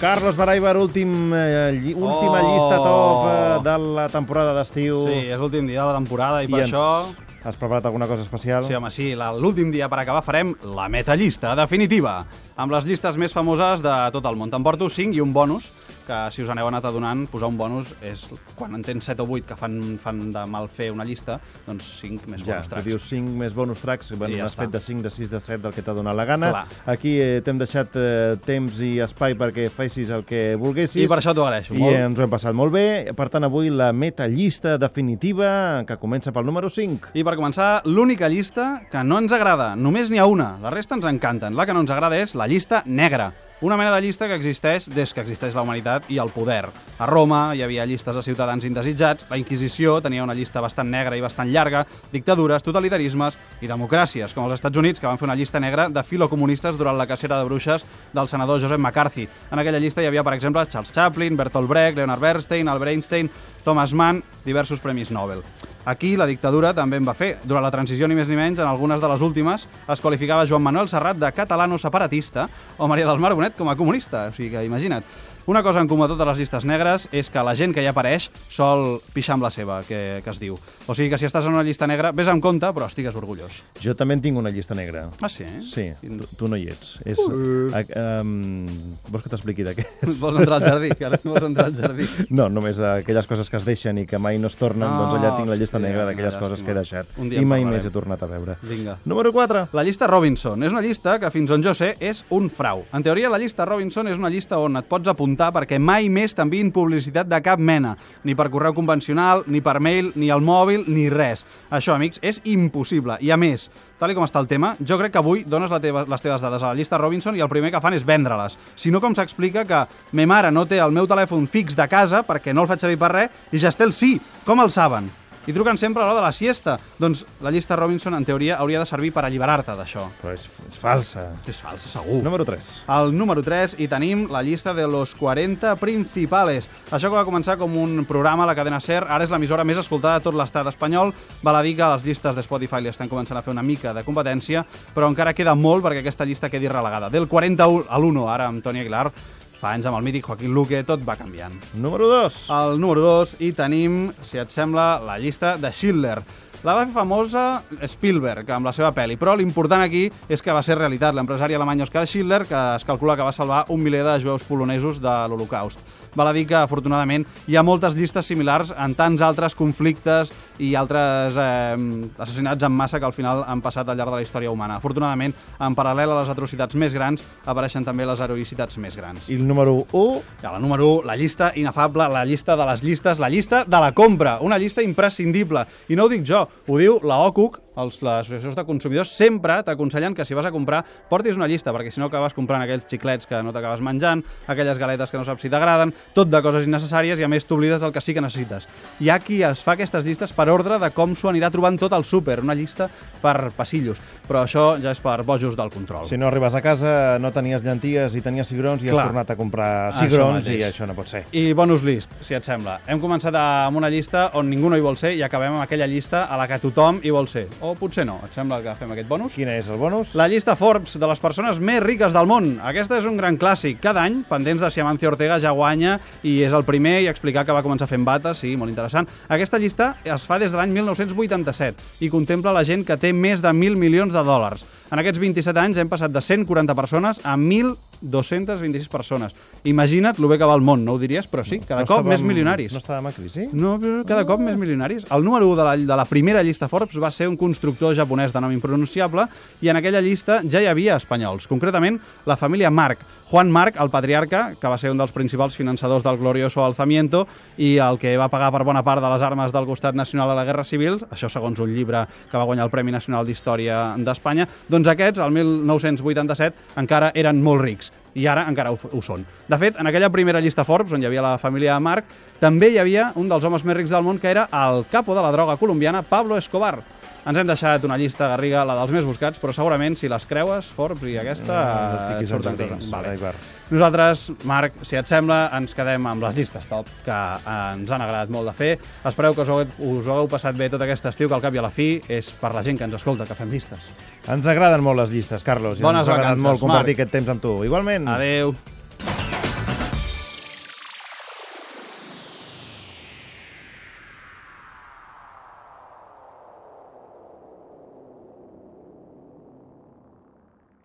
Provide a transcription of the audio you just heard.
Carlos Baraibar, últim, eh, lli última Oh. llista top eh, de la temporada d'estiu. Sí, és l'últim dia de la temporada i, I per ens- això... Has preparat alguna cosa especial? Sí, home, sí, l'últim dia per acabar farem la metallista definitiva, amb les llistes més famoses de tot el món. Te'n porto 5 i un bonus, que si us aneu anat adonant, posar un bonus és quan en tens 7 o 8 que fan, fan de mal fer una llista, doncs 5 més Ja, bonus tracks. dius 5 més bonus tracks, bueno, I ja està. fet de 5, de 6, de 7, del que t'ha donat la gana. Clar. Aquí eh, t'hem deixat eh, temps i espai perquè fessis el que volguessis. I per això t'ho agraeixo I molt. ens ho hem passat molt bé. Per tant, avui la metallista definitiva, que comença pel número 5. I per començar, l'única llista que no ens agrada. Només n'hi ha una. La resta ens encanten. La que no ens agrada és la llista negra. Una mena de llista que existeix des que existeix la humanitat i el poder. A Roma hi havia llistes de ciutadans indesitjats, la Inquisició tenia una llista bastant negra i bastant llarga, dictadures, totalitarismes i democràcies, com els Estats Units, que van fer una llista negra de filocomunistes durant la cacera de bruixes del senador Joseph McCarthy. En aquella llista hi havia, per exemple, Charles Chaplin, Bertolt Brecht, Leonard Bernstein, Albert Einstein, Thomas Mann, diversos premis Nobel. Aquí la dictadura també en va fer. Durant la transició, ni més ni menys, en algunes de les últimes, es qualificava Joan Manuel Serrat de catalano-separatista o Maria del Mar Bonet com a comunista. O sigui que imagina't. Una cosa en comú a totes les llistes negres és que la gent que hi apareix sol pixar amb la seva, que, que es diu. O sigui que si estàs en una llista negra, vés amb compte, però estigues orgullós. Jo també en tinc una llista negra. Ah, sí? Sí, tu, tu no hi ets. És, Uh. uh. um, vols que t'expliqui de què és? Vols entrar al jardí? Ara vols entrar al jardí. No, només aquelles coses que es deixen i que mai no es tornen, Ah, doncs allà tinc la llista hòstia, negra d'aquelles coses que he deixat. Un dia I mai més he tornat a veure. Vinga. Número 4. La llista Robinson és una llista que, fins on jo sé, és un frau. En teoria, la llista Robinson és una llista on et pots apuntar perquè mai més t'enviïn publicitat de cap mena, ni per correu convencional, ni per mail, ni al mòbil, ni res. Això, amics, és impossible. I a més, tal com està el tema, jo crec que avui dones la teva, les teves dades a la llista Robinson i el primer que fan és vendre-les. Si no, com s'explica que me mare no té el meu telèfon fix de casa perquè no el faig servir per res i ja té el sí. Com el saben? I truquen sempre a l'hora de la siesta. Doncs la llista Robinson, en teoria, hauria de servir per alliberar-te d'això. Però és, és falsa. És fals, segur. Número 3. Al número 3 hi tenim la llista de los 40 principales. Això que va començar com un programa a la cadena SER, ara és l'emissora més escoltada de tot l'estat espanyol. Val a dir que les llistes de Spotify li estan començant a fer una mica de competència, però encara queda molt perquè aquesta llista quedi relegada. Del 41 a l'1, ara amb Toni Aguilar, fa anys amb el mític Joaquín Luque, tot va canviant. Número 2. Al número 2 hi tenim, si et sembla, la llista de Schindler. La va fer famosa Spielberg amb la seva pel·li, però l'important aquí és que va ser realitat. L'empresari alemany Oskar Schindler, que es calcula que va salvar un miler de jueus polonesos de l'Holocaust. Val a dir que, afortunadament, hi ha moltes llistes similars en tants altres conflictes i altres eh, assassinats en massa que al final han passat al llarg de la història humana. Afortunadament, en paral·lel a les atrocitats més grans, apareixen també les heroïcitats més grans. I el número 1. I a la número 1, la llista inefable, la llista de les llistes, la llista de la compra, una llista imprescindible. I no ho dic jo, ho diu la OCUC, els, les associacions de consumidors, sempre t'aconsellen que si vas a comprar portis una llista, perquè si no acabes comprant aquells xiclets que no t'acabes menjant, aquelles galetes que no saps si t'agraden, tot de coses innecessàries i a més t'oblides del que sí que necessites. Hi ha qui es fa aquestes llistes per ordre de com s'ho anirà trobant tot el súper, una llista per passillos, però això ja és per bojos del control. Si no arribes a casa, no tenies llenties i tenies cigrons i Clar. has tornat a comprar Això cigrons mateix. i això no pot ser. I bonus list, si et sembla. Hem començat amb una llista on ningú no hi vol ser i acabem amb aquella llista a la que tothom hi vol ser. O potser no. Et sembla que fem aquest bonus? Quin és el bonus? La llista Forbes de les persones més riques del món. Aquesta és un gran clàssic. Cada any, pendents de si Amancio Ortega ja guanya i és el primer i explicar que va començar fent bates, sí, molt interessant. Aquesta llista es fa des de l'any 1987 i contempla la gent que té més de 1.000 milions de dòlars. En aquests 27 anys hem passat de 140 persones a 1.226 persones. Imagina't lo bé que va el món, no ho diries? Però sí, cada No cop estàvem- més milionaris. No estàvem a crisi? No, però cada cop més milionaris. El número 1 de la, de la primera llista Forbes va ser un constructor japonès de nom impronunciable i en aquella llista ja hi havia espanyols, concretament la família Marc. Juan Marc, el patriarca, que va ser un dels principals finançadors del glorioso alzamiento i el que va pagar per bona part de les armes del costat nacional de la Guerra Civil, això segons un llibre que va guanyar el Premi Nacional d'Història d'Espanya, doncs aquests, el 1987, encara eren molt rics i ara encara ho, ho són. De fet, en aquella primera llista Forbes, on hi havia la família Marc, també hi havia un dels homes més rics del món, que era el capo de la droga colombiana, Pablo Escobar. Ens hem deixat una llista, Garriga, la dels més buscats, però segurament, si les creues, Forbes i aquesta, No et fiquis surts en amb dins, totes. Vale. Nosaltres, Marc, si et sembla, ens quedem amb les llistes top, que ens han agradat molt de fer. Espereu que us hagueu- us hagueu passat bé tot aquest estiu, que al cap i a la fi és per la gent que ens escolta, que fem llistes. Ens agraden molt les llistes, Carlos. i Bones ens vacances, molt compartir Marc. aquest temps amb tu. Igualment. Adeu.